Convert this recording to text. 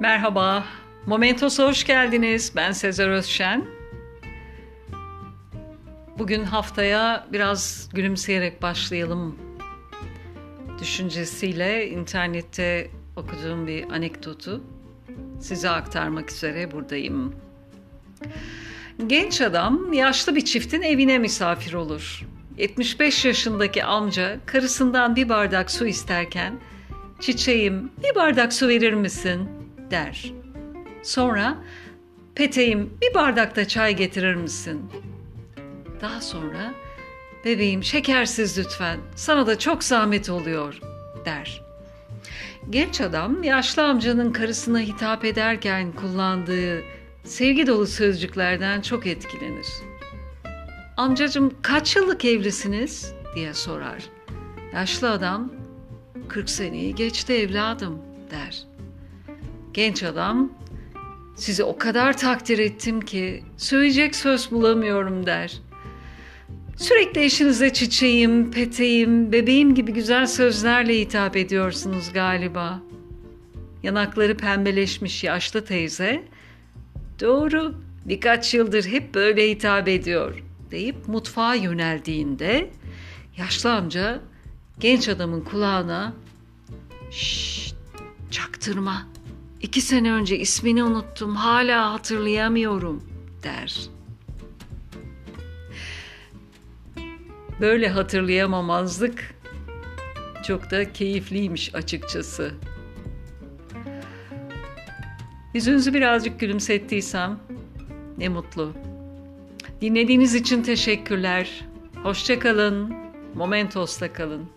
Merhaba, Momentos'a hoş geldiniz. Ben Sezer Özşen. Bugün haftaya biraz gülümseyerek başlayalım düşüncesiyle internette okuduğum bir anekdotu size aktarmak üzere buradayım. Genç adam yaşlı bir çiftin evine misafir olur. 75 yaşındaki amca karısından bir bardak su isterken "Çiçeğim, bir bardak su verir misin?" Der. Sonra "Peteğim, bir bardak da çay getirir misin?" Daha sonra "Bebeğim, şekersiz lütfen. Sana da çok zahmet oluyor." der. Genç adam yaşlı amcanın karısına hitap ederken kullandığı sevgi dolu sözcüklerden çok etkilenir. Amcacım kaç yıllık evlisiniz diye sorar. Yaşlı adam 40 seneyi geçti evladım der. Genç adam sizi o kadar takdir ettim ki söyleyecek söz bulamıyorum der. Sürekli eşinize çiçeğim, peteğim, bebeğim gibi güzel sözlerle hitap ediyorsunuz galiba. Yanakları pembeleşmiş yaşlı teyze, doğru birkaç yıldır hep böyle hitap ediyor deyip mutfağa yöneldiğinde yaşlı amca genç adamın kulağına şşt çaktırma iki sene önce ismini unuttum hala hatırlayamıyorum der. Böyle hatırlayamamazlık çok da keyifliymiş açıkçası. Yüzünüzü birazcık gülümsettiysem ne mutlu. Dinlediğiniz için teşekkürler. Hoşçakalın. Momentos'ta kalın.